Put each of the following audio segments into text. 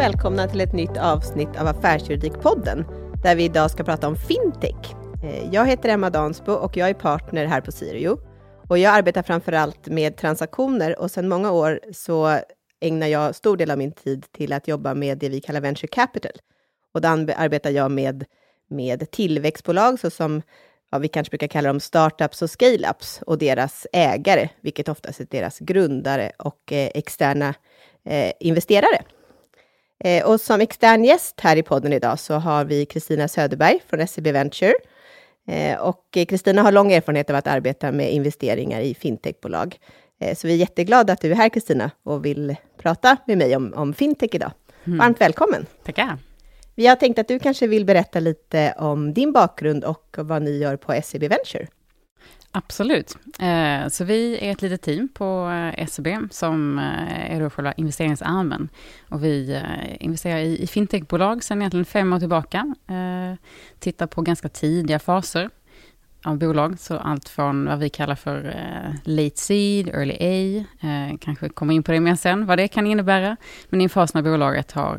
välkomna till ett nytt avsnitt av Affärsjuridikpodden, där vi idag ska prata om fintech. Eh, jag heter Emma Dansbo och jag är partner här på Sirio. Och jag arbetar framför allt med transaktioner och sedan många år så ägnar jag stor del av min tid till att jobba med det vi kallar venture capital. Och då arbetar jag med, med tillväxtbolag såsom ja, vi kanske brukar kalla dem startups och scaleups, och deras ägare, vilket oftast är deras grundare och eh, externa eh, investerare. Eh, och som extern gäst här i podden idag så har vi Kristina Söderberg från SEB Venture. Eh, och Kristina har lång erfarenhet av att arbeta med investeringar i fintechbolag. Eh, så vi är jätteglada att du är här Kristina och vill prata med mig om, om fintech idag. Mm. Varmt välkommen! Tackar! Vi har tänkt att du kanske vill berätta lite om din bakgrund och vad ni gör på SEB Venture. Absolut. Eh, så vi är ett litet team på eh, SEB som eh, är då själva investeringsarmen. Och vi investerar i fintechbolag sedan egentligen fem år tillbaka. Tittar på ganska tidiga faser av bolag, så allt från vad vi kallar för late seed, early A, kanske kommer in på det mer sen, vad det kan innebära. Men i en fas när bolaget har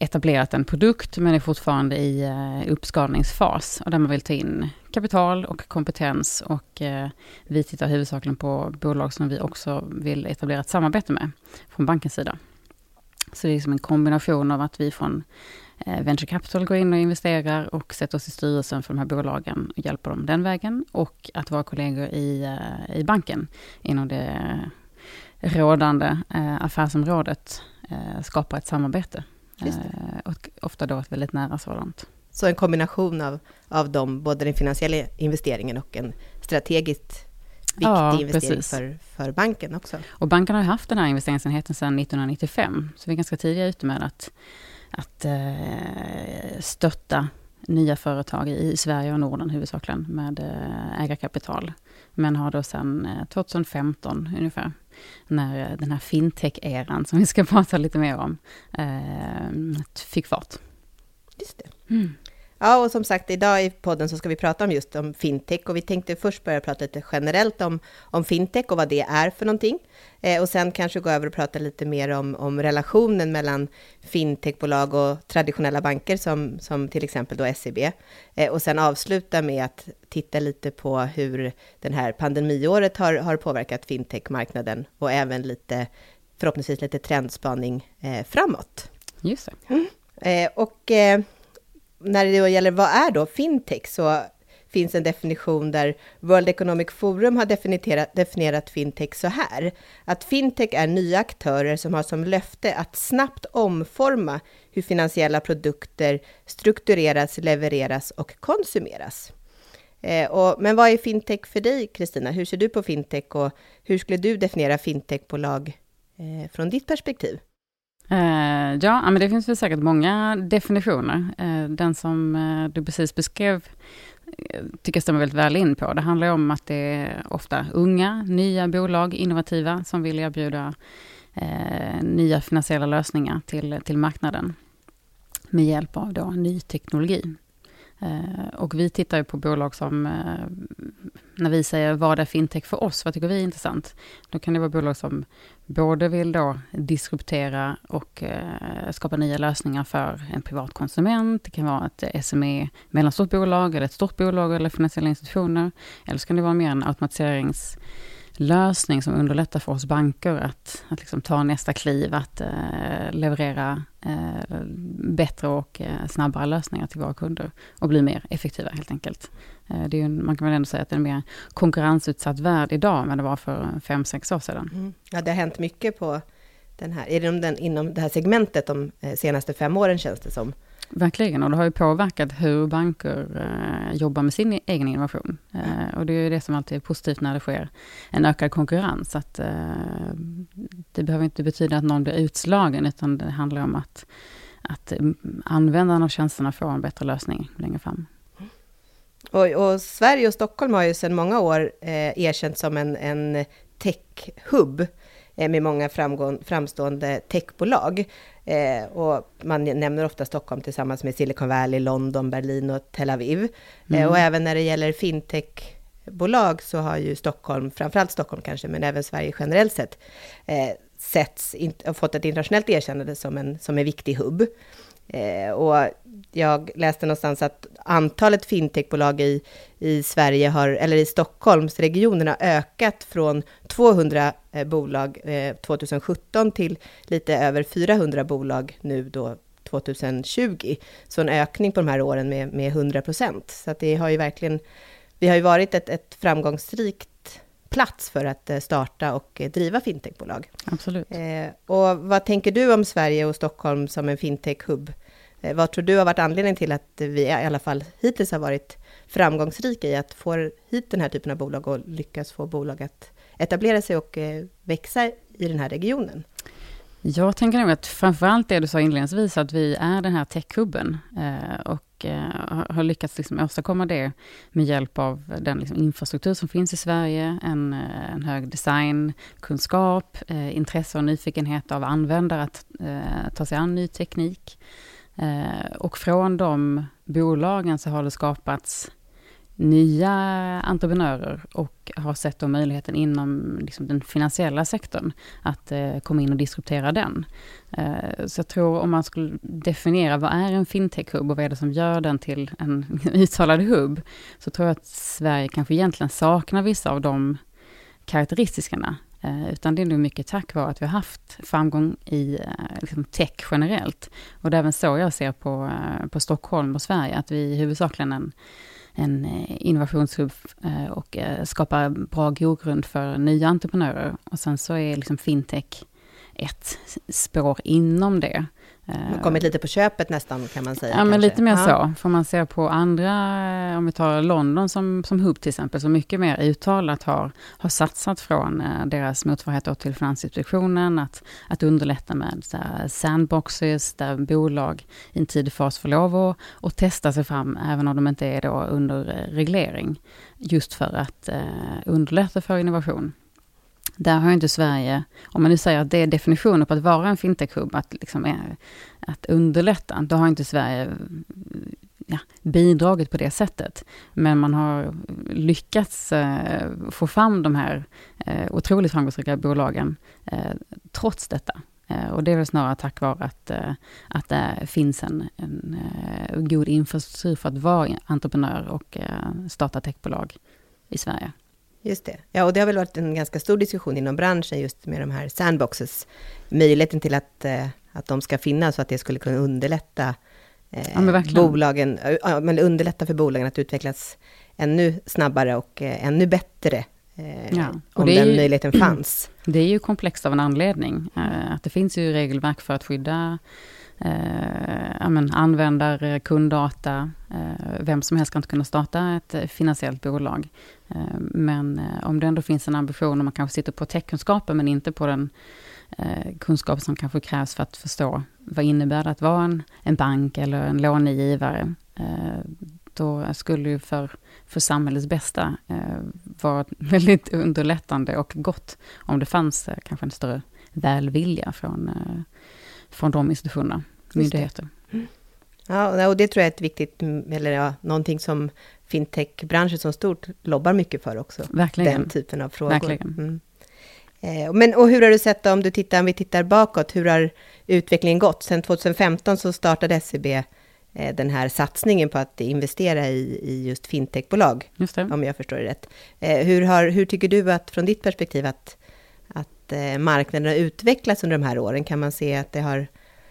etablerat en produkt, men är fortfarande i eh, uppskalningsfas och där man vill ta in kapital och kompetens och eh, vi tittar huvudsakligen på bolag som vi också vill etablera ett samarbete med från bankens sida. Så det är liksom en kombination av att vi från eh, Venture Capital går in och investerar och sätter oss i styrelsen för de här bolagen och hjälper dem den vägen och att våra kollegor i, i banken inom det rådande affärsområdet skapar ett samarbete och ofta då ett väldigt nära sådant. Så en kombination av, av dem, både den finansiella investeringen och en strategiskt viktig ja, investering för, för banken också. Och banken har haft den här investeringsenheten sedan 1995, så vi är ganska tidiga ute med att, att eh, stötta nya företag i Sverige och Norden huvudsakligen med eh, ägarkapital. Men har då sedan 2015 eh, ungefär när den här fintech-eran, som vi ska prata lite mer om, eh, fick fart. Just det. Mm. Ja, och som sagt, idag i podden så ska vi prata om just om fintech och vi tänkte först börja prata lite generellt om, om fintech och vad det är för någonting. Eh, och sen kanske gå över och prata lite mer om, om relationen mellan fintechbolag och traditionella banker som, som till exempel då SEB. Eh, och sen avsluta med att titta lite på hur den här pandemiåret har, har påverkat fintechmarknaden och även lite, förhoppningsvis lite trendspaning eh, framåt. Just det. Mm. Eh, och eh, när det gäller vad är då fintech så finns en definition där World Economic Forum har definierat, definierat fintech så här. Att fintech är nya aktörer som har som löfte att snabbt omforma hur finansiella produkter struktureras, levereras och konsumeras. Eh, och, men vad är fintech för dig, Kristina? Hur ser du på fintech och hur skulle du definiera fintechbolag eh, från ditt perspektiv? Uh, ja, men det finns väl säkert många definitioner. Uh, den som uh, du precis beskrev tycker jag stämmer väldigt väl in på. Det handlar om att det är ofta unga, nya bolag, innovativa, som vill erbjuda nya finansiella lösningar till, till marknaden med hjälp av då ny teknologi. Och vi tittar ju på bolag som, när vi säger vad är fintech för oss, vad tycker vi är intressant? Då kan det vara bolag som både vill då disruptera och eh, skapa nya lösningar för en privat konsument. Det kan vara ett SME, mellanstort bolag eller ett stort bolag eller finansiella institutioner. Eller så kan det vara mer en automatiserings lösning som underlättar för oss banker att, att liksom ta nästa kliv, att eh, leverera eh, bättre och eh, snabbare lösningar till våra kunder och bli mer effektiva helt enkelt. Eh, det är ju, man kan väl ändå säga att det är en mer konkurrensutsatt värld idag än det var för fem sex år sedan. Mm. Ja, det har hänt mycket på den här, inom, den, inom det här segmentet de eh, senaste fem åren känns det som. Verkligen, och det har ju påverkat hur banker eh, jobbar med sin egen innovation. Eh, och det är ju det som alltid är positivt när det sker en ökad konkurrens. Att, eh, det behöver inte betyda att någon blir utslagen, utan det handlar om att, att användarna av tjänsterna får en bättre lösning längre fram. Och, och, Sverige och Stockholm har ju sedan många år eh, erkänt som en, en tech-hub eh, med många framstående techbolag. Eh, och man nämner ofta Stockholm tillsammans med Silicon Valley, London, Berlin och Tel Aviv. Eh, mm. och även när det gäller fintechbolag så har ju Stockholm, framförallt Stockholm kanske, men även Sverige generellt sett, eh, setts, fått ett internationellt erkännande som en, som en viktig hubb. Eh, och jag läste någonstans att antalet fintechbolag i, i Sverige har, eller i Stockholmsregionen har ökat från 200 eh, bolag eh, 2017 till lite över 400 bolag nu då 2020. Så en ökning på de här åren med, med 100 procent. Så att det har ju verkligen, vi har ju varit ett, ett framgångsrikt plats för att eh, starta och eh, driva fintechbolag. Absolut. Eh, och vad tänker du om Sverige och Stockholm som en fintech-hubb? Eh, vad tror du har varit anledningen till att vi i alla fall hittills har varit framgångsrika i att få hit den här typen av bolag och lyckas få bolag att etablera sig och växa i den här regionen? Jag tänker nog att framförallt det du sa inledningsvis, att vi är den här techhubben eh, och eh, har lyckats liksom åstadkomma det med hjälp av den liksom infrastruktur som finns i Sverige, en, eh, en hög designkunskap, eh, intresse och nyfikenhet av användare att eh, ta sig an ny teknik. Eh, och från de bolagen så har det skapats nya entreprenörer och har sett då möjligheten inom liksom den finansiella sektorn att eh, komma in och disruptera den. Eh, så jag tror om man skulle definiera vad är en fintech-hubb och vad är det som gör den till en uttalad hubb, så tror jag att Sverige kanske egentligen saknar vissa av de karaktäristikerna. Eh, utan det är nog mycket tack vare att vi har haft framgång i eh, liksom tech generellt. Och det är även så jag ser på, eh, på Stockholm och Sverige, att vi huvudsakligen en en eh, innovationshubb eh, och eh, skapar bra grogrund för nya entreprenörer. Och sen så är liksom fintech ett spår inom det. Man har kommit lite på köpet nästan kan man säga. Ja, kanske. men lite mer ja. så. Får man se på andra, om vi tar London som, som hubb till exempel, som mycket mer uttalat har, har satsat från eh, deras motsvarighet till Finansinspektionen, att, att underlätta med sandboxes, där bolag i en tidig fas får lov att och testa sig fram, även om de inte är då under eh, reglering. Just för att eh, underlätta för innovation. Där har inte Sverige, om man nu säger att det är definitionen på att vara en fintechhubb, att, liksom att underlätta, då har inte Sverige ja, bidragit på det sättet. Men man har lyckats eh, få fram de här eh, otroligt framgångsrika bolagen eh, trots detta. Eh, och det är väl snarare tack vare att, eh, att det finns en, en eh, god infrastruktur för att vara entreprenör och eh, starta techbolag i Sverige. Just det. Ja, och det har väl varit en ganska stor diskussion inom branschen just med de här sandboxes. Möjligheten till att, eh, att de ska finnas och att det skulle kunna underlätta eh, ja, bolagen, ja, men underlätta för bolagen att utvecklas ännu snabbare och eh, ännu bättre. Ja, om den ju, möjligheten fanns. Det är ju komplext av en anledning. Att det finns ju regelverk för att skydda eh, men användare, eh, kunddata. Eh, vem som helst ska inte kunna starta ett eh, finansiellt bolag. Eh, men eh, om det ändå finns en ambition och man kanske sitter på techkunskapen men inte på den eh, kunskap som kanske krävs för att förstå vad innebär det att vara en, en bank eller en långivare. Eh, då skulle ju för, för samhällets bästa vara väldigt underlättande och gott om det fanns kanske en större välvilja från, från de institutionerna, myndigheter. Mm. Ja, och det tror jag är ett viktigt, eller ja, någonting som fintechbranschen som stort lobbar mycket för också. Verkligen. Den typen av frågor. Verkligen. Mm. Eh, men, och hur har du sett om du tittar, om vi tittar bakåt, hur har utvecklingen gått? Sen 2015 så startade SEB eh, den här satsningen på att investera i, i just fintechbolag, just om jag förstår det rätt. Eh, hur, har, hur tycker du att, från ditt perspektiv, att, att eh, marknaden har utvecklats under de här åren? Kan man se att det har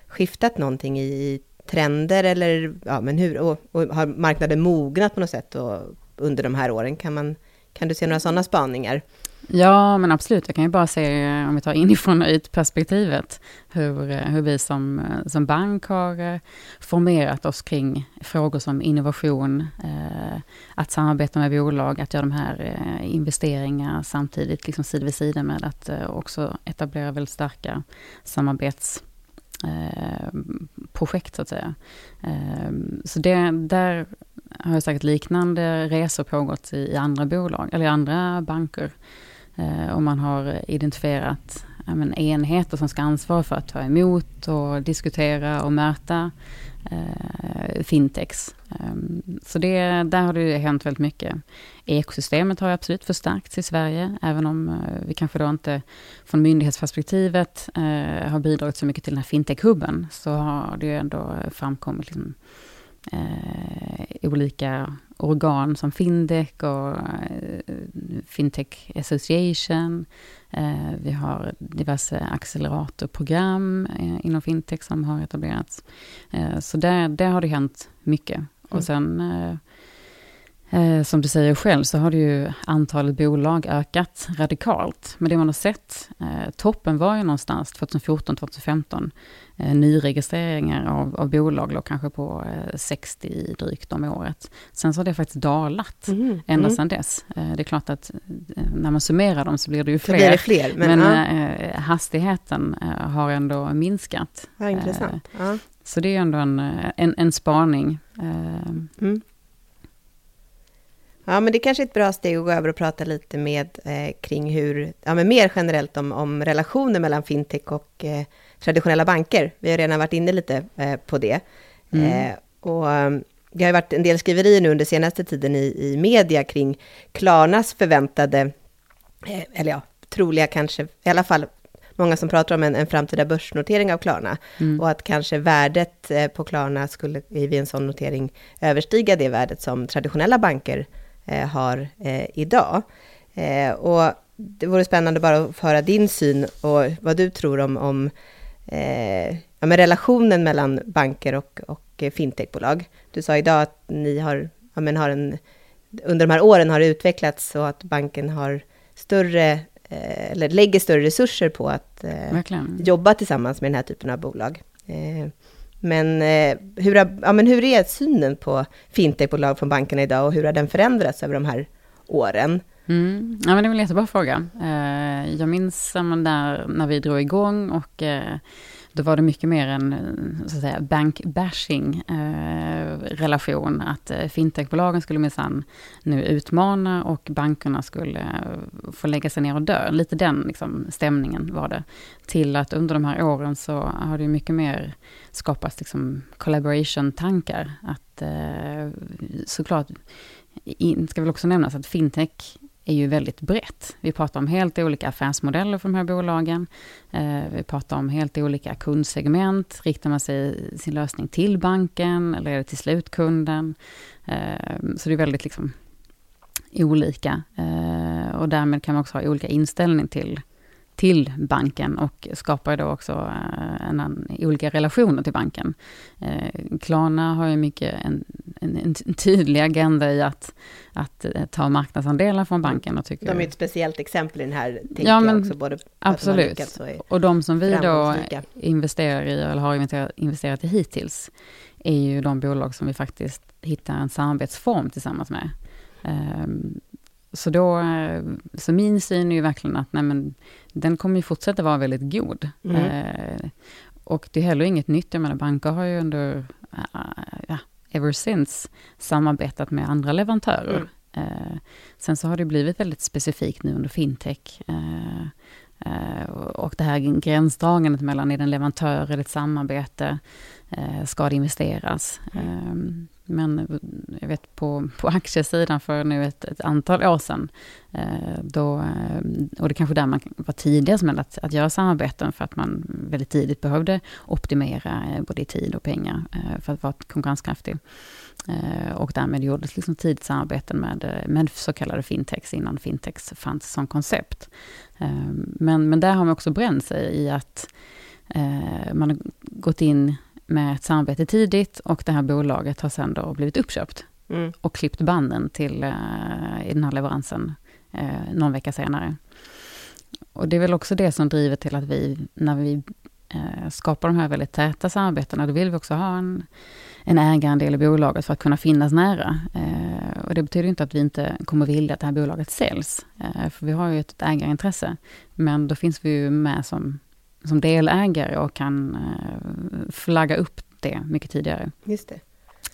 skiftat någonting i, i trender eller ja, men hur, och, och har marknaden mognat på något sätt och, under de här åren? Kan, man, kan du se några sådana spaningar? Ja, men absolut. Jag kan ju bara se, eh, om vi tar inifrån och ut-perspektivet, hur, eh, hur vi som, eh, som bank har formerat oss kring frågor som innovation, eh, att samarbeta med bolag, att göra de här eh, investeringar samtidigt, liksom sida vid sida med att eh, också etablera väldigt starka samarbets Eh, projekt så att säga. Eh, så det, där har jag säkert liknande resor pågått i, i andra bolag, eller i andra banker. Eh, och man har identifierat men, enheter som ska ansvara för att ta emot och diskutera och möta eh, fintechs. Um, så det, där har det hänt väldigt mycket. Ekosystemet har absolut förstärkts i Sverige, även om eh, vi kanske då inte från myndighetsperspektivet eh, har bidragit så mycket till den här fintech-hubben, så har det ju ändå framkommit liksom, uh, olika organ som Findec och Fintech Association. vi har diverse acceleratorprogram inom fintech som har etablerats. så där, där har det hänt mycket. Och mm. sen, eh, som du säger själv, så har det ju antalet bolag ökat radikalt. Men det man har sett, eh, toppen var ju någonstans 2014-2015. Eh, nyregistreringar av, av bolag låg kanske på 60 drygt om året. Sen så har det faktiskt dalat mm. ända mm. sedan dess. det är klart att när man summerar dem så blir det ju fler. Blir det fler men men ja. hastigheten har ändå minskat. Ja, intressant. Ja. Så det är ändå en, en, en spaning. Mm. Ja, men det är kanske är ett bra steg att gå över och prata lite med eh, kring hur, ja men mer generellt om, om relationer mellan fintech och eh, traditionella banker. Vi har redan varit inne lite eh, på det. Mm. Eh, och um, det har varit en del skriverier nu under senaste tiden i, i media kring Klarnas förväntade, eh, eller ja, troliga kanske, i alla fall många som pratar om en, en framtida börsnotering av Klarna. Mm. Och att kanske värdet eh, på Klarna skulle vid en sån notering överstiga det värdet som traditionella banker har eh, idag. Eh, och det vore spännande bara att höra din syn och vad du tror om, om eh, ja, med relationen mellan banker och, och fintechbolag. Du sa idag att ni har, ja, men har en, under de här åren har det utvecklats så att banken har större Eh, eller lägger större resurser på att eh, jobba tillsammans med den här typen av bolag. Eh, men, eh, hur har, ja, men hur är synen på fintechbolag från bankerna idag och hur har den förändrats över de här åren? Mm. Ja, men det är en jättebra fråga. Eh, jag minns där när vi drog igång och eh, då var det mycket mer en så att säga, bank-bashing eh, relation. Att eh, fintechbolagen skulle minsann nu utmana och bankerna skulle eh, få lägga sig ner och dö. Lite den liksom, stämningen var det. Till att under de här åren så har det mycket mer skapats liksom, collaboration-tankar. Att eh, såklart, in, ska väl också nämnas att fintech är ju väldigt brett. Vi pratar om helt olika affärsmodeller för de här bolagen. Eh, vi pratar om helt olika kundsegment. Riktar man sig sin lösning till banken eller är det till slutkunden? Eh, så det är väldigt liksom olika. Eh, och därmed kan man också ha olika inställning till till banken och skapar då också eh, en, en, olika relationer till banken. Eh, Klarna har ju mycket en, en, en, tydlig agenda i att, att eh, ta marknadsandelar från banken. Och tycker, de är ett speciellt exempel i den här, tänker ja, men, jag också, både absolut. Och, och de som vi då investerar i, eller har investerat, investerat i hittills, är ju de bolag som vi faktiskt hittar en samarbetsform tillsammans med. Um, så, då, så min syn är ju verkligen att nej men, den kommer ju fortsätta vara väldigt god. Mm. Eh, och det är heller inget nytt. Jag menar, banker har ju under, uh, ja, ever since samarbetat med andra leverantörer. Mm. Eh, sen så har det blivit väldigt specifikt nu under fintech. Eh, eh och det här gränsdragandet mellan, är det en leverantör eller ett samarbete? Eh, ska det investeras? Mm. Men eh, jag vet på, på aktiesidan för nu ett, ett antal år sedan, eh, då, eh, och det kanske där man var tidigast med att, att göra samarbeten, för att man väldigt tidigt behövde optimera både i tid och pengar för att vara konkurrenskraftig. Och därmed gjordes liksom tidigt samarbeten med, med så kallade fintechs, innan fintechs fanns som koncept. Men, men där har man också bränt sig i att man har gått in med ett samarbete tidigt och det här bolaget har sen då blivit uppköpt mm. och klippt banden till uh, i den här leveransen uh, någon vecka senare. Och det är väl också det som driver till att vi, när vi uh, skapar de här väldigt täta samarbetena, då vill vi också ha en, en ägarandel i bolaget för att kunna finnas nära. Uh, och det betyder inte att vi inte kommer vilja att det här bolaget säljs, uh, för vi har ju ett ägarintresse. Men då finns vi ju med som som delägare och kan eh, flagga upp det mycket tidigare. Just det.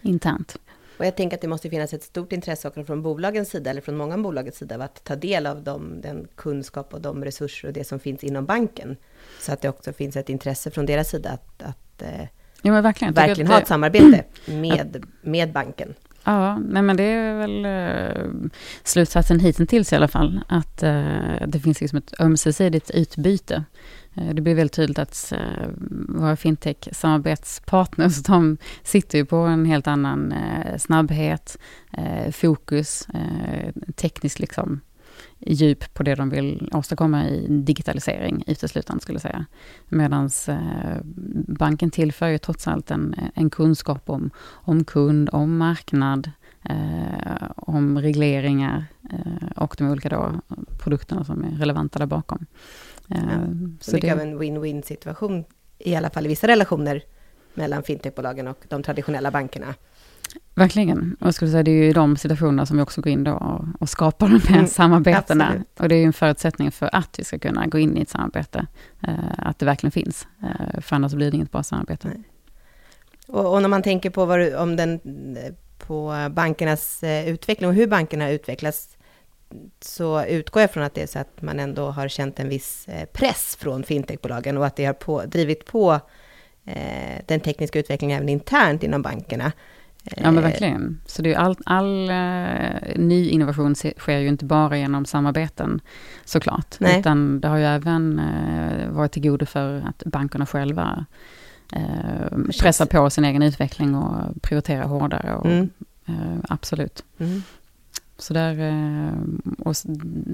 Internt. Och jag tänker att det måste finnas ett stort intresse också från bolagens sida, eller från många bolagens sida, av att ta del av dem, den kunskap och de resurser och det som finns inom banken. Så att det också finns ett intresse från deras sida att, att eh, ja, verkligen, verkligen ha ett samarbete med, med banken. Ja, nej men det är väl eh, slutsatsen hittills i alla fall, att eh, det finns liksom ett ömsesidigt utbyte. Eh, det blir väldigt tydligt att våra fintech-samarbetspartners, de sitter ju på en helt annan snabbhet, fokus, tekniskt liksom djup på det de vill åstadkomma i digitalisering uteslutande skulle jag säga. Medan eh, banken tillför ju trots allt en, en kunskap om, om kund, om marknad, eh, om regleringar eh, och de olika då produkterna som är relevanta där bakom. Eh, ja, så, så det är en win-win situation, i alla fall i vissa relationer mellan fintechbolagen och de traditionella bankerna. Verkligen. Och jag skulle säga det är ju i de situationerna som vi också går in då och, och skapar de här mm, samarbetena. Absolut. Och det är ju en förutsättning för att vi ska kunna gå in i ett samarbete, eh, att det verkligen finns. Eh, för annars blir det inget bra samarbete. Och, och, när man tänker på, vad, om den, på bankernas eh, utveckling och hur bankerna utvecklas, så utgår jag från att det är så att man ändå har känt en viss eh, press från fintechbolagen och att det har på, drivit på eh, den tekniska utvecklingen även internt inom bankerna. Ja men verkligen. Så det är all, all uh, ny innovation sker ju inte bara genom samarbeten såklart. Nej. Utan det har ju även uh, varit till godo för att bankerna själva uh, pressar på sin egen utveckling och prioriterar hårdare. Och, mm. absolut. Mm. Så, där, och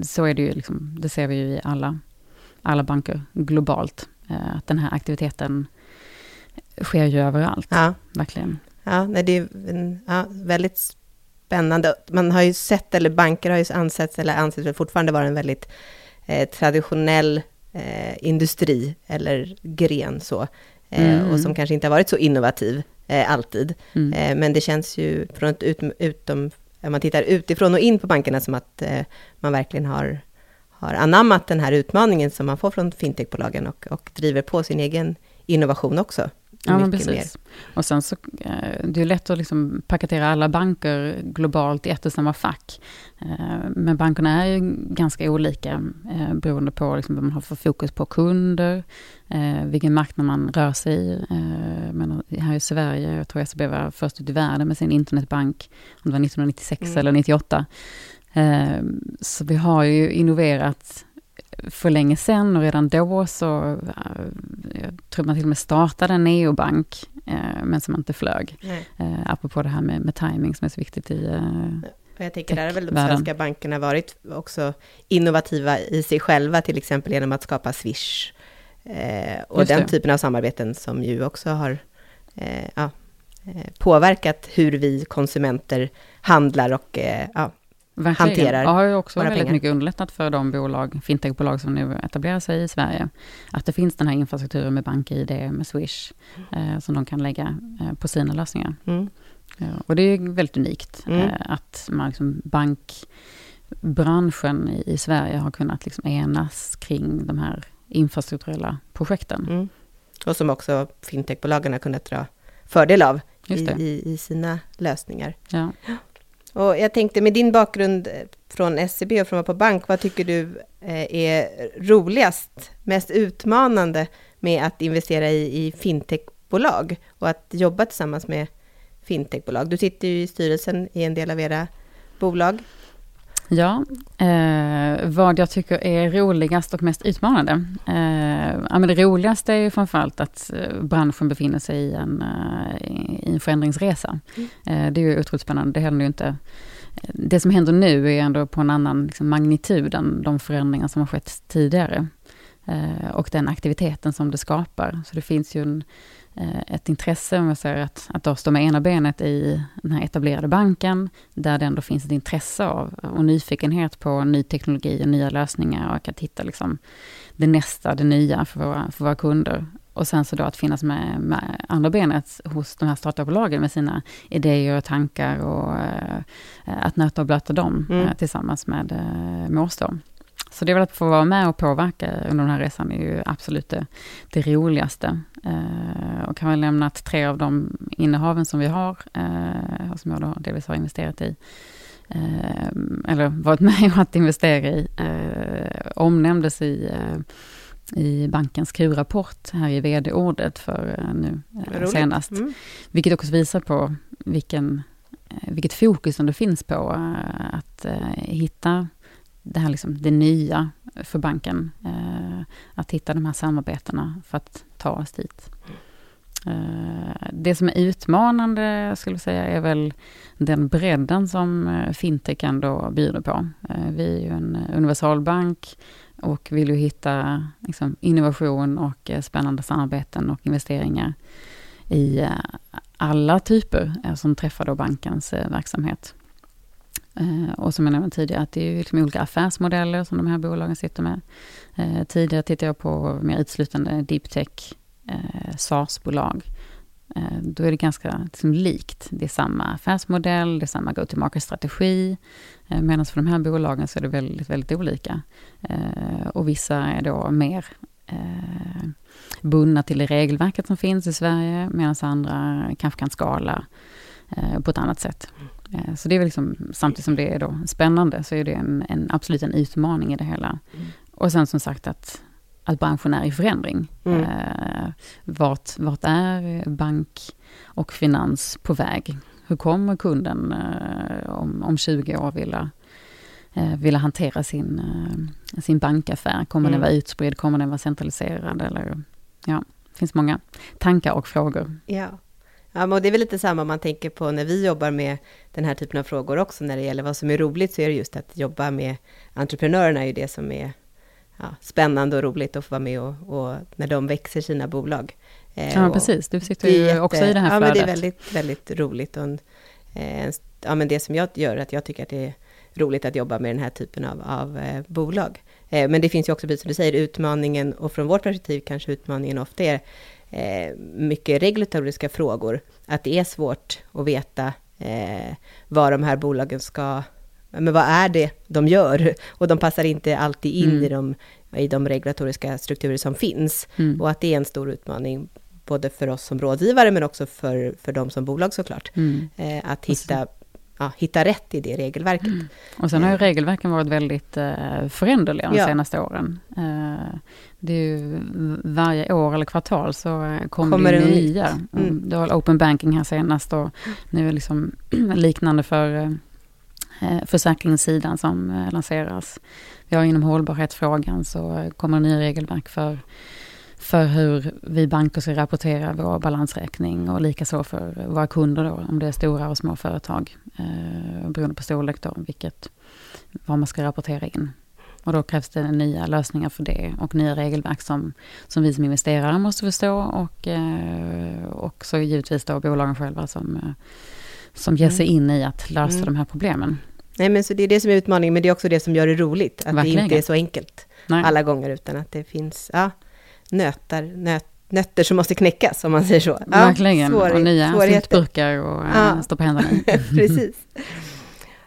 så är det ju, liksom, det ser vi ju i alla, alla banker globalt. Att den här aktiviteten sker ju överallt. Ja. Verkligen. Ja, nej, det är ja, väldigt spännande. Man har ju sett, eller banker har ju ansett, eller anses fortfarande vara en väldigt eh, traditionell eh, industri, eller gren så, eh, mm. och som kanske inte har varit så innovativ eh, alltid. Mm. Eh, men det känns ju från ett ut, utom, om man tittar utifrån och in på bankerna, som att man verkligen har, har anammat den här utmaningen som man får från fintechbolagen och, och driver på sin egen innovation också. Ja, men precis. Mer. Och sen så, eh, det är lätt att liksom paketera alla banker globalt i ett och samma fack. Eh, men bankerna är ju ganska olika eh, beroende på liksom vad man har för fokus på kunder, vilken marknad man rör sig i. Men här i Sverige, jag tror SEB var först ut i världen med sin internetbank, om det var 1996 mm. eller 98. Så vi har ju innoverat för länge sedan och redan då så, eh, jag tror man till och med startade en neobank, eh, men som inte flög. Nej. Eh, apropå det här med, med timing som är så viktigt i jag tänker där har väl de svenska bankerna varit också innovativa i sig själva, till exempel genom att skapa Swish. och den typen av samarbeten som ju också har ja, påverkat hur vi konsumenter handlar och ja, Verkligen. hanterar Det har ju också väldigt pengar. mycket underlättat för de bolag, fintechbolag som nu etablerar sig i Sverige. Att det finns den här infrastrukturen med BankID, med Swish, eh, som de kan lägga eh, på sina lösningar. Mm. Ja, och det är väldigt unikt mm. eh, att man liksom bankbranschen i, i, Sverige har kunnat liksom enas kring de här infrastrukturella projekten. Mm. Och som också fintechbolagen har kunnat dra fördel av i, i, i, sina lösningar. Ja. Och jag tänkte med din bakgrund eh, från SEB och från att vara på bank, vad tycker du eh, är roligast, mest utmanande med att investera i, i fintechbolag och att jobba tillsammans med fintechbolag? Du sitter ju i styrelsen i en del av era bolag. Ja, eh, vad jag tycker är roligast och mest utmanande. Eh, ja, men det roligaste är ju framförallt att eh, branschen befinner sig i en, eh, i en förändringsresa. Mm. Eh, det är ju otroligt spännande. Det händer ju inte det som händer nu är ändå på en annan liksom, magnitud än de förändringar som har skett tidigare. Eh, och den aktiviteten som det skapar. Så det finns ju en, ett intresse, om jag säger att, att då stå med ena benet i den här etablerade banken, där det ändå finns ett intresse av och nyfikenhet på ny teknologi och nya lösningar och att hitta liksom det nästa, det nya för våra, för våra kunder. Och sen så då att finnas med, med andra benet hos de här startupbolagen med sina idéer och tankar och uh, att nöta och blöta dem mm. uh, tillsammans med, med oss då. Så det är väl att få vara med och påverka under den här resan är ju absolut det, det roligaste. Eh, och kan väl nämna att tre av de innehaven som vi har, eh, och som jag då delvis har investerat i, eh, eller varit med att investera i, eh, omnämndes i eh, i bankens Q-rapport här i vd-ordet för eh, nu senast. Mm. Vilket också visar på vilken, vilket fokus som det finns på att hitta det här liksom det nya för banken. Eh, att hitta de här samarbetena för att ta oss dit. Eh, det som är utmanande, skulle jag säga, är väl den bredden som eh, fintech ändå bjuder på. Eh, vi är ju en universalbank och vill ju hitta liksom, innovation och eh, spännande samarbeten och investeringar i eh, alla typer som träffar då bankens verksamhet. Eh, och som jag nämnde tidigare, att det är liksom olika affärsmodeller som de här bolagen sitter med. Eh, tidigare tittade jag på mer utslutande deep tech, eh, SaaS-bolag. Eh, då är det ganska liksom, likt. Det är samma affärsmodell, det är samma go-to-market-strategi. Eh, Medan för de här bolagen så är det väldigt, väldigt olika. Eh, och vissa är då mer eh, bundna till det regelverket som finns i Sverige, medan andra kanske kan skala eh, på ett annat sätt. Mm. Eh, så det är liksom, samtidigt som det är då spännande, så är det en, en absolut en utmaning i det hela. Mm. Och sen som sagt att, att branschen är i förändring. Mm. Eh, vart, vart är bank och finans på väg? Hur kommer kunden eh, om, om 20 år vilja, eh, vilja hantera sin, eh, sin bankaffär? Kommer mm. den vara utspridd? Kommer den vara centraliserad? Eller, ja, det finns många tankar och frågor. Ja. Ja, men det är väl lite samma om man tänker på när vi jobbar med den här typen av frågor också, när det gäller vad som är roligt, så är det just att jobba med entreprenörerna är ju det som är ja, spännande och roligt att få vara med och, och när de växer sina bolag. Eh, ja, precis. Du sitter ju jätte, också i det här flödet. Ja, men det är väldigt, väldigt roligt. Och, eh, ja, men det som jag gör, att jag tycker att det är roligt att jobba med den här typen av, av eh, bolag. Eh, men det finns ju också, precis som du säger, utmaningen, och från vårt perspektiv kanske utmaningen ofta är eh, mycket regulatoriska frågor, att det är svårt att veta eh, vad de här bolagen ska, men vad är det de gör? Och de passar inte alltid in mm. i, de, i de regulatoriska strukturer som finns. Mm. Och att det är en stor utmaning, både för oss som rådgivare, men också för, för dem som bolag såklart. Mm. Eh, att hitta ja, hitta rätt i det regelverket. Mm. Och sen har ju eh. regelverken varit väldigt eh, föränderliga de ja. senaste åren. Eh, det är ju varje år eller kvartal så eh, kommer, det nya. Mm. mm. Det var open banking här senast och nu är liksom liknande för eh, eh, försäkringssidan som lanseras. Vi har inom hållbarhetsfrågan så kommer det nya regelverk för för hur vi banker ska rapportera vår balansräkning och likaså för våra kunder då, om det är stora och små företag. Eh, beroende på storlek då, vilket, vad man ska rapportera in. Och då krävs det nya lösningar för det och nya regelverk som, som vi som investerare måste förstå och, eh, och så givetvis då bolagen själva som, eh, som ger sig mm. in i att lösa mm. de här problemen. Nej men så det är det som är utmaningen, men det är också det som gör det roligt. Att Verkligen. det inte är så enkelt Nej. alla gånger, utan att det finns, ja, nötar, nöt, nötter som måste knäckas, om man säger så. Ja, Verkligen, svår, och nya syltburkar och ja. Äh, stå på händerna Precis.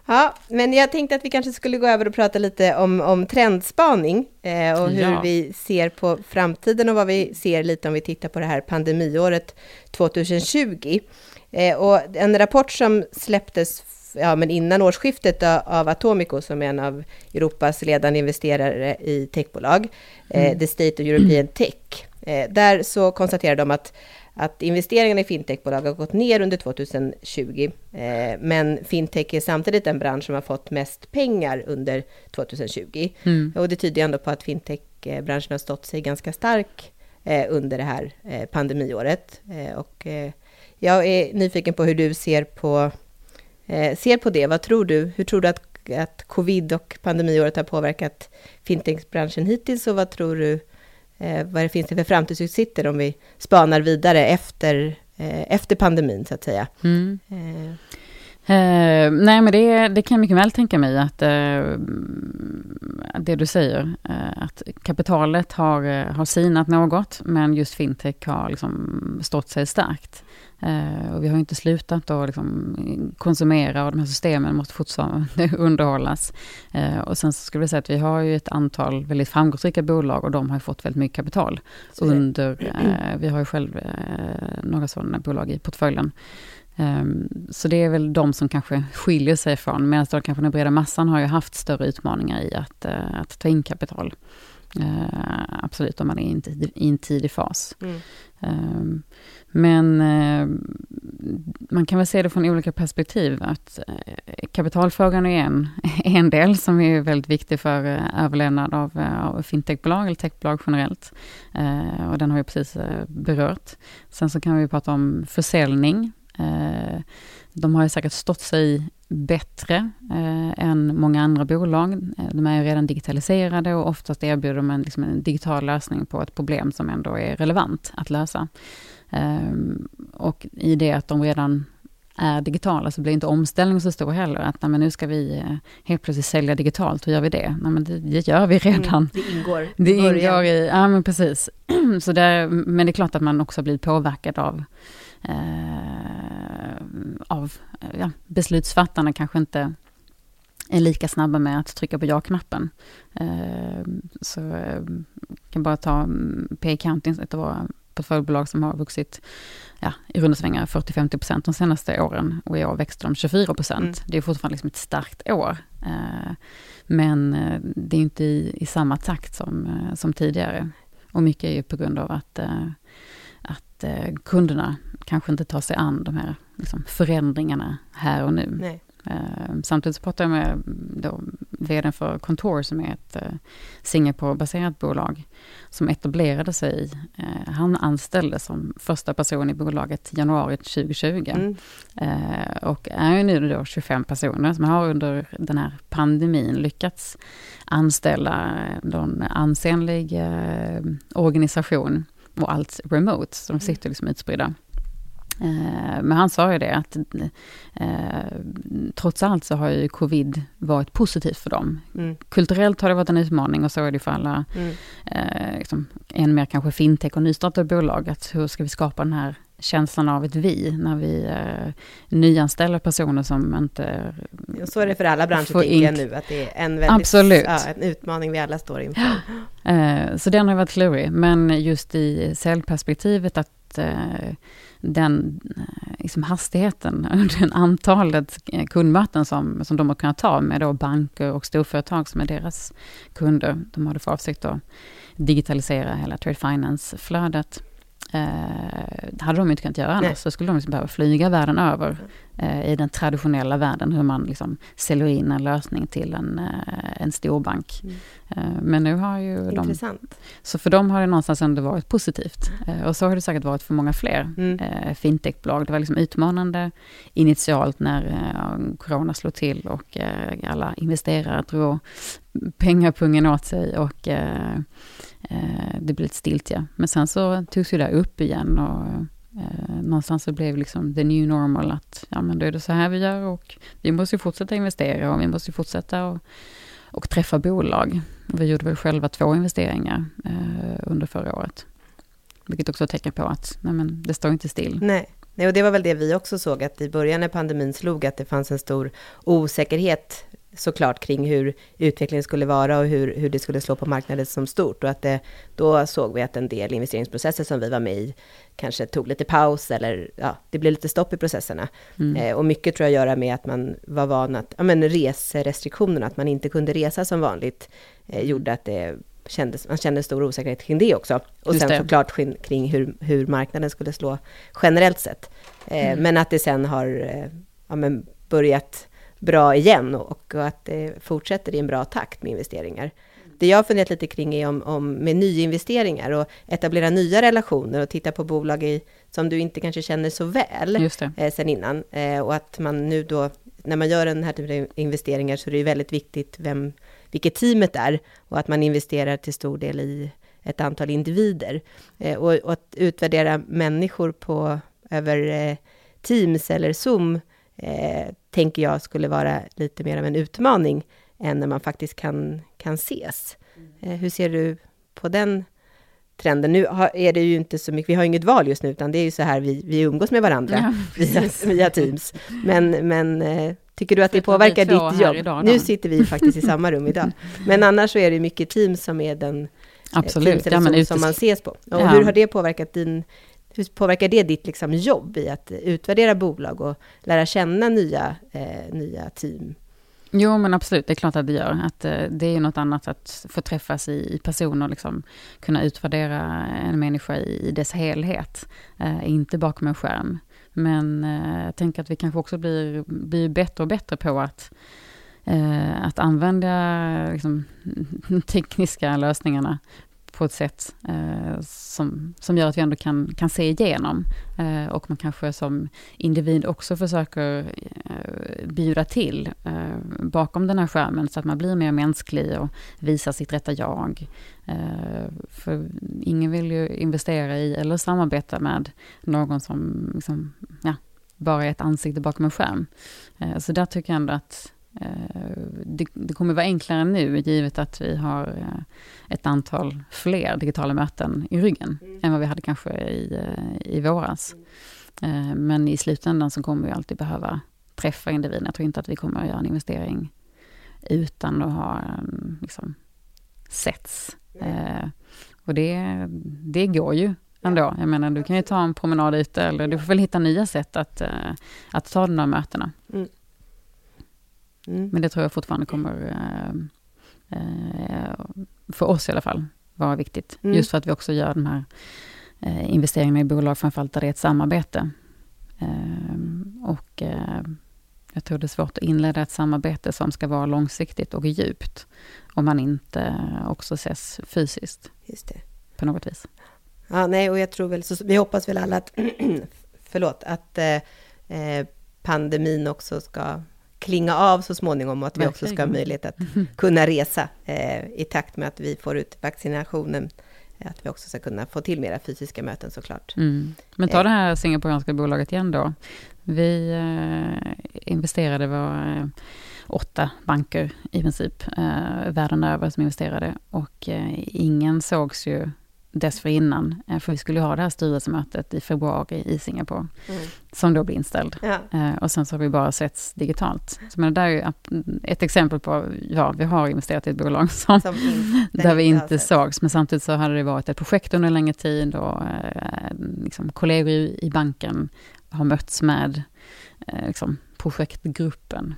Ja, men jag tänkte att vi kanske skulle gå över och prata lite om, om trendspaning eh, och hur ja. vi ser på framtiden och vad vi ser lite om vi tittar på det här pandemiåret 2020. Eh, och en rapport som släpptes ja, men innan årsskiftet av Atomico, som är en av Europas ledande investerare i techbolag, eh, mm. The State of European Tech. Eh, där så konstaterar de att, att investeringarna i fintechbolag har gått ner under 2020, eh, men fintech är samtidigt den bransch som har fått mest pengar under 2020. Mm. Och det tyder ändå på att fintechbranschen har stått sig ganska stark under det här pandemiåret. Och jag är nyfiken på hur du ser på ser på det. Vad tror du? Hur tror du att, att covid och pandemiåret har påverkat fintechbranschen hittills och vad tror du eh, vad det finns det för framtidsutsikter om vi spanar vidare efter, eh, efter pandemin så att säga? Mm. Eh. Eh, nej, men det, det kan jag mycket väl tänka mig att eh, det du säger, eh, att kapitalet har, eh, har sinat något, men just fintech har liksom stått sig starkt. Eh, och vi har inte slutat att liksom konsumera och de här systemen måste fortfarande underhållas. Eh, och sen så skulle jag säga att vi har ju ett antal väldigt framgångsrika bolag och de har fått väldigt mycket kapital. under, eh, vi har ju själv några sådana bolag i portföljen. Um, så det är väl de som kanske skiljer sig från, medan då kanske den breda massan har ju haft större utmaningar i att, att ta in kapital. Uh, absolut, om man är i en, tid, i en tidig fas. Mm. Ehm, men eh, man kan väl se det från olika perspektiv. Att eh, kapitalfrågan är en, en del som är väldigt viktig för eh, överlevnad av, av fintechbolag eller techbolag generellt. och den har vi precis berört. Sen så kan vi prata om försäljning de har ju säkert stått sig bättre eh, än många andra bolag. Eh, de är ju redan digitaliserade och oftast erbjuder de en, liksom en digital lösning på ett problem som ändå är relevant att lösa. och i det att de redan är digitala så blir inte omställningen så stor heller. Att nej, men nu ska vi helt plötsligt sälja digitalt, hur gör vi det? Nej, men det, det gör vi redan. Mm, det ingår. Det ingår i, ja men precis. så där, men det är klart att man också blir påverkad av eh, av ja, beslutsfattarna kanske inte är lika snabba med att trycka på ja-knappen. Eh, så eh, kan bara ta mm, P-Accounting, ett av våra portföljbolag som har vuxit ja, i runda svängar 40-50% de senaste åren och i år växte de 24%. Mm. Det är fortfarande liksom ett starkt år. Eh, men eh, det är inte i, i samma takt som, eh, som tidigare. Och mycket är ju på grund av att, att kunderna kanske inte tar sig an de här liksom, förändringarna här och nu. Uh, samtidigt så pratade jag med då, vdn för Contour som är ett uh, Singapore-baserat bolag som etablerade sig. Uh, han anställdes som första person i bolaget i januari 2020. Mm. Uh, och är nu då 25 personer som har under den här pandemin lyckats anställa en ansenlig organisation och allt remote, så de sitter liksom utspridda. Eh, men han sa ju det att eh, trots allt så har ju covid varit positivt för dem. Mm. Kulturellt har det varit en utmaning och så är det för alla, mm. eh, liksom, än mer kanske fintech och nystartade bolag. Att hur ska vi skapa den här känslan av ett vi när vi eh, nyanställer personer som inte... Ja, så är det för alla branscher tänker jag nu, att det är en, väldigt. Ja, en utmaning vi alla står inför. Eh, så den har varit klurig, men just i säljperspektivet att eh, den eh, liksom hastigheten, den antalet kundmöten som, som de har kunnat ta med då banker och storföretag som är deras kunder. De hade för avsikt att digitalisera hela trade finance-flödet. Eh, hade de inte kunnat göra annars, så skulle de liksom behöva flyga världen över eh, i den traditionella världen, hur man liksom säljer in en lösning till en, eh, en storbank. Mm. Eh, men nu har ju Intressant. de... Så för dem har det någonstans ändå varit positivt. Eh, och så har det säkert varit för många fler mm. Eh, fintechbolag. Det var liksom utmanande initialt när corona slog till och alla investerare drog pengapungen åt sig och Eh, Eh, det blev lite stiltje. Men sen så togs ju det upp igen och eh, någonstans så blev liksom the new normal att ja men då är det så här vi gör och vi måste ju fortsätta investera och vi måste ju fortsätta och, och träffa bolag. Och Vi gjorde väl själva två investeringar eh, under förra året. Vilket också är ett tecken på att nej men, det står inte still. Nej. Nej, och det var väl det vi också såg, att i början när pandemin slog, att det fanns en stor osäkerhet såklart kring hur utvecklingen skulle vara och hur, hur det skulle slå på marknaden som stort. Och att det, då såg vi att en del investeringsprocesser som vi var med i kanske tog lite paus eller ja, det blev lite stopp i processerna. Mm. Eh, och mycket tror jag göra med att man var van att, ja men reserestriktionerna, att man inte kunde resa som vanligt, eh, gjorde att det kändes, man kände stor osäkerhet kring det också. Och Just sen det. såklart kring hur, hur marknaden skulle slå generellt sett. Eh, mm. Men att det sen har eh, ja, men börjat bra igen och, och att det fortsätter i en bra takt med investeringar. Det jag har funderat lite kring är om, om med nyinvesteringar och etablera nya relationer och titta på bolag i, som du inte kanske känner så väl eh, sen innan. Eh, och att man nu då, när man gör den här typen av investeringar så är det ju väldigt viktigt vem, vilket teamet är och att man investerar till stor del i ett antal individer. Eh, och, och, att utvärdera människor på, över eh, Teams eller Zoom eh, tänker jag skulle vara lite mer av en utmaning än när man faktiskt kan, kan ses. Eh, hur ser du på den trenden? Nu har, är det ju inte så mycket, vi har inget val just nu, utan det är ju så här vi, vi umgås med varandra ja, via, via, Teams. Men, men eh, tycker du att det påverkar ditt jobb? Idag, nu sitter vi faktiskt i samma rum idag. Men annars så är det mycket Teams som är den eh, Absolut. Ja, som, som man ses på. Och ja. hur har det påverkat din hur påverkar det ditt liksom jobb i att utvärdera bolag och lära känna nya, eh, nya team? Jo, men absolut, det är klart att det gör. Att, eh, det är ju något annat att få träffas i, i person och liksom kunna utvärdera en människa i, i dess helhet, eh, inte bakom en skärm. Men eh, jag tänker att vi kanske också blir, blir bättre och bättre på att eh, att använda liksom, tekniska lösningarna på ett sätt eh, som, som gör att vi ändå kan, kan se igenom. Eh, och man kanske som individ också försöker eh, bjuda till eh, bakom den här skärmen så att man blir mer mänsklig och visar sitt rätta jag. Eh, för ingen vill ju investera i eller samarbeta med någon som liksom, ja, bara är ett ansikte bakom en skärm. Eh, så där tycker jag ändå att det, det, kommer vara enklare nu, givet att vi har eh, ett antal fler digitala möten i ryggen, mm. än vad vi hade kanske i, eh, i våras. Mm. Men i slutändan så kommer vi alltid behöva träffa individen. Jag tror inte att vi kommer att göra en investering utan att ha liksom, setts. Mm. Och det, det går ju ändå. Jag menar, du kan ju ta en promenad ute, eller du får väl hitta nya sätt att, att ta de här mötena. Mm. Mm. Men det tror jag fortfarande kommer, eh, eh, för oss i alla fall, vara viktigt. Mm. Just för att vi också gör de här eh, investeringarna i bolag, framförallt där det är ett samarbete. Och jag tror det är svårt att inleda ett samarbete som ska vara långsiktigt och djupt, om man inte också ses fysiskt. Just det. På något vis. Ja, nej, och jag tror väl, så, vi hoppas väl alla att, förlåt, att eh, pandemin också ska klinga av så småningom och att vi också ska ha möjlighet att kunna resa eh, i takt med att vi får ut vaccinationen. Att vi också ska kunna få till mera fysiska möten såklart. Mm. Men ta eh. det här singaporeanska bolaget igen då. Vi eh, investerade, var eh, åtta banker i princip eh, världen över som investerade och eh, ingen sågs ju dessförinnan, eh, för vi skulle ha det här styrelsemötet i februari i Singapore, mm. som då blir inställd. Ja. Eh, och sen så har vi bara setts digitalt. Så men det där är ett exempel på, ja, vi har investerat i ett bolag som, som där vi inte sågs, men samtidigt så hade det varit ett projekt under en längre tid och eh, liksom, kollegor i, banken har mötts med liksom, projektgruppen.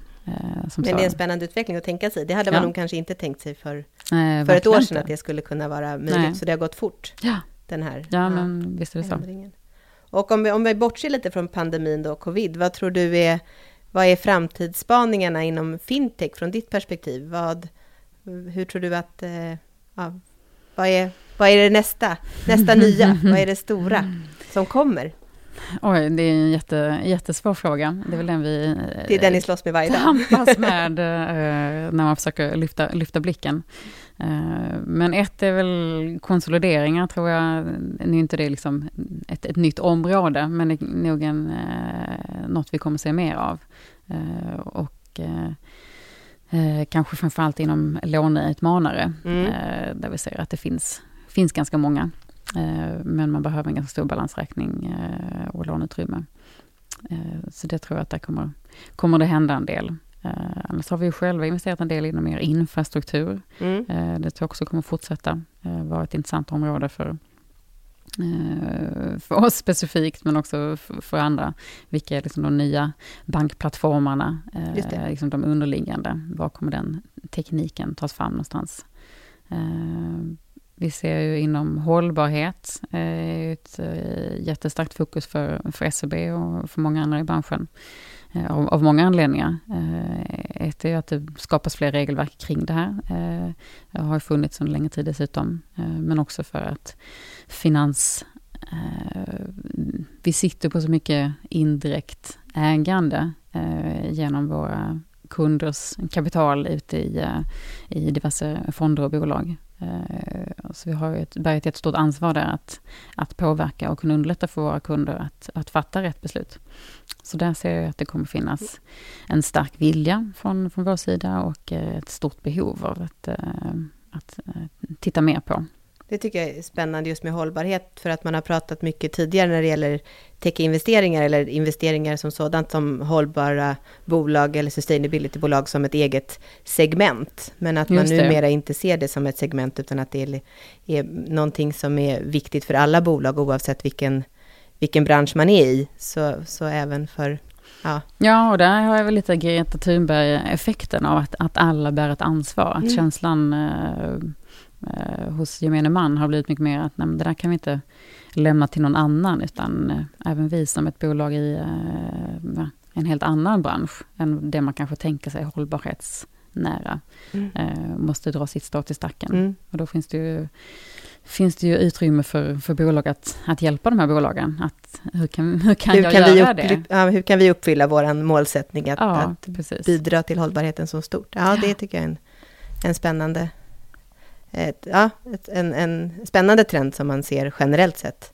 Men det är en spännande utveckling att tänka sig. Det hade man ja. nog kanske inte tänkt sig för Nej, för ett år sedan att det skulle kunna vara möjligt. Nej. Så det har gått fort, ja. den här ja, men visst är det ändringen. så. Och om vi, om vi bortser lite från pandemin och covid, vad tror du är, vad är framtidsspaningarna inom fintech från ditt perspektiv? Vad, hur tror du att, eh, ja, vad, är, vad är det nästa, nästa nya, vad är det stora som kommer? Oj, det är en jätte, jättesvår fråga. Det är väl den vi... Det är den ni slåss med varje dag. Tampas med eh, när man försöker lyfta, lyfta blicken. Eh, men ett är väl konsolideringar, tror jag. Nu är inte det liksom ett, ett nytt område, men det är nog en, eh, något vi kommer se mer av. Och kanske framförallt inom låneutmanare, mm. där vi ser att det finns, finns ganska många. Eh, men man behöver en ganska stor balansräkning eh, och låneutrymme. Eh, så det tror jag att där kommer, kommer det hända en del. Annars har vi ju själva investerat en del inom mer infrastruktur. Mm. Det tror jag också kommer fortsätta vara ett intressant område för, för oss specifikt, men också för andra. Vilka är liksom de nya bankplattformarna, liksom de underliggande? Var kommer den tekniken tas fram någonstans? Vi ser ju inom hållbarhet eh, ett eh, jättestarkt fokus för, för SEB och för många andra i branschen. Eh, av, av, många anledningar. Ett är att det skapas fler regelverk kring det här. Det har funnits under längre tid dessutom. Men också för att finans... Vi sitter på så mycket indirekt ägande genom våra kunders kapital ute i, i diverse fonder och bolag. Eh, så vi har ju ett, ett jättestort ansvar där att, att påverka och kunna underlätta för våra kunder att, att fatta rätt beslut. Så där ser jag att det kommer finnas en stark vilja från, från vår sida och eh, ett stort behov av att, eh, att titta mer på. Det tycker jag är spännande just med hållbarhet, för att man har pratat mycket tidigare när det gäller tech-investeringar eller investeringar som sådant som hållbara bolag eller sustainability-bolag som ett eget segment. Men att man numera inte ser det som ett segment utan att det är, är någonting som är viktigt för alla bolag oavsett vilken, vilken bransch man är i. Så, så även för Ja. ja, och där har jag väl lite Greta Thunberg-effekten av att, att alla bär ett ansvar. Att mm. känslan eh, eh, hos gemene man har blivit mycket mer att nej, det där kan vi inte lämna till någon annan, utan eh, även vi som ett bolag i eh, en helt annan bransch än det man kanske tänker sig hållbarhetsnära, mm. Eh, måste dra sitt strå till stacken. Mm. Och då finns det ju finns det ju utrymme för, för bolag att, att hjälpa de här bolagen. Att, hur kan, hur kan hur jag kan göra vi det? Ja, hur kan vi uppfylla vår målsättning att, ja, att bidra till hållbarheten så stort? Ja, det tycker jag är en, en spännande ett, ja, ett, en, en spännande trend som man ser generellt sett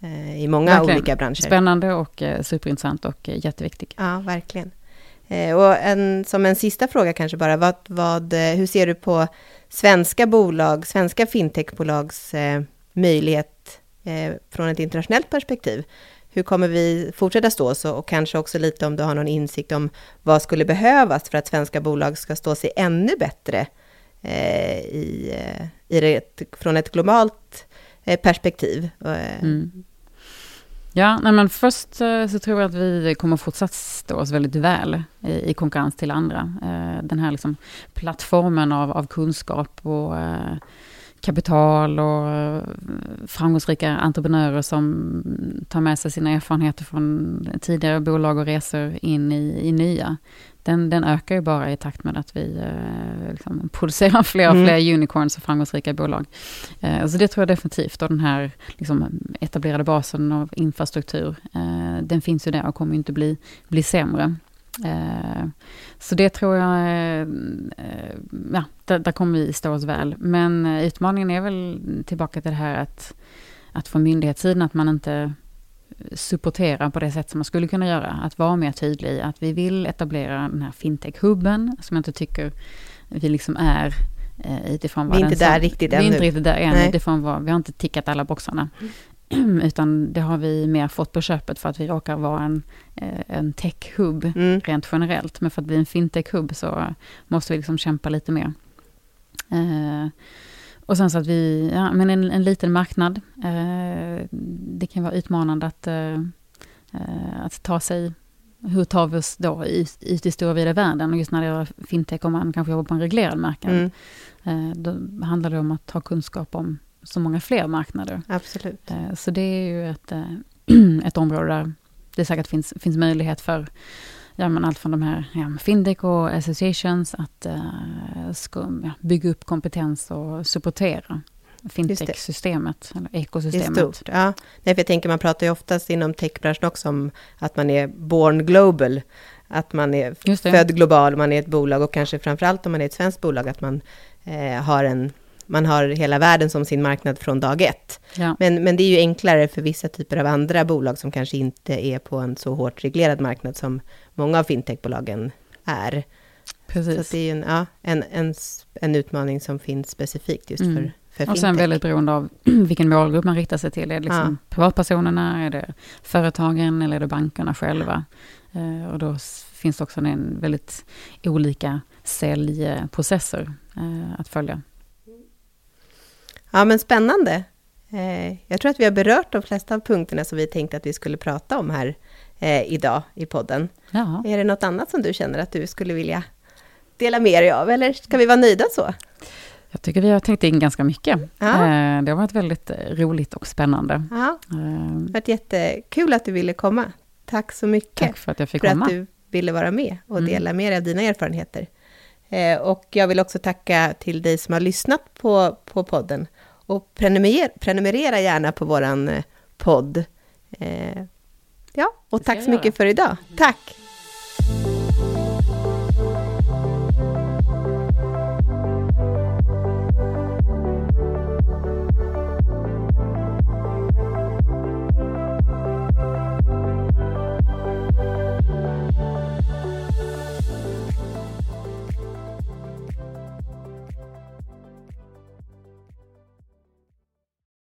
eh, i många verkligen. olika branscher. Spännande och eh, superintressant och eh, jätteviktig. Ja, verkligen. Och en, som en sista fråga kanske bara, vad, vad, hur ser du på svenska bolag, svenska fintechbolags eh, möjlighet från ett internationellt perspektiv? Hur kommer vi fortsätta stå så? Och kanske också lite om du har någon insikt om vad skulle behövas för att svenska bolag ska stå sig ännu bättre Eh, i, eh, i det, från ett globalt eh, perspektiv. Eh, mm. Ja, nej men först så tror jag att vi kommer fortsatt stå oss väldigt väl i, i konkurrens till andra. Den här liksom plattformen av, av kunskap och kapital och framgångsrika entreprenörer som tar med sig sina erfarenheter från tidigare bolag och resor in i, i nya den, den ökar ju bara i takt med att vi eh, liksom producerar fler och mm. fler mm. unicorns och framgångsrika bolag. Eh, så det tror jag definitivt. Och den här liksom, etablerade basen av infrastruktur, eh, den finns ju där och kommer inte bli, bli sämre. Eh, så det tror jag, eh, ja, där, där, kommer vi stå oss väl. Men eh, utmaningen är väl tillbaka till det här att, att från myndighetssidan att man inte supportera på det sätt som man skulle kunna göra. Att vara mer tydlig i att vi vill etablera den här fintech-hubben, som jag inte tycker vi liksom är eh, utifrån vad Vi är inte där riktigt ännu. Vi är inte riktigt där än, utifrån vad, vi har inte tickat alla boxarna. Utan det har vi mer fått på köpet för att vi råkar vara en, eh, en tech-hub mm. rent generellt. Men för att bli en fintech-hub så måste vi liksom kämpa lite mer. Och sen så att vi, ja men en, en liten marknad. Eh, det kan vara utmanande att, eh, eh, att ta sig, hur tar vi oss då ut, ut i stora vida världen? Och just när det gäller fintech, om man kanske jobbar på en reglerad marknad, mm. eh, då handlar det om att ha kunskap om så många fler marknader. Absolut. Eh, så det är ju ett, eh, ett område där det säkert finns, finns möjlighet för ja, men allt från de här ja, Findec och associations att uh, ska, ja, bygga upp kompetens och supportera fintech-systemet, eller ekosystemet. Är stort, ja. Nej, för jag tänker, man pratar ju oftast inom techbranschen också om att man är born global, att man är född global, man är ett bolag och kanske framförallt om man är ett svenskt bolag, att man eh, har en man har hela världen som sin marknad från dag ett. Ja. Men, men det är ju enklare för vissa typer av andra bolag som kanske inte är på en så hårt reglerad marknad som många av fintechbolagen är. Precis. Så det är en, ja, en, en, en utmaning som finns specifikt just mm. för, för fintech. Och sen väldigt beroende av vilken målgrupp man riktar sig till. Är det liksom ja. privatpersonerna, är det företagen eller är det bankerna själva? Eh, och då finns det också en väldigt olika säljprocesser eh, att följa. Ja, men spännande. Eh, jag tror att vi har berört de flesta av punkterna som vi tänkte att vi skulle prata om här eh, idag i podden. Ja. Är det något annat som du känner att du skulle vilja dela med dig av, eller ska vi vara nöjda så? Jag tycker vi har tänkt in ganska mycket. Ja. Eh, det har varit väldigt roligt och spännande. Ja. Det har varit jättekul att du ville komma. Tack så mycket Tack för att jag fick för komma. att du ville vara med och mm. dela med dig av dina erfarenheter. Och jag vill också tacka till dig som har lyssnat på, på podden. Och prenumerera, prenumerera gärna på våran podd. Ja, och tack så mycket för idag. Tack!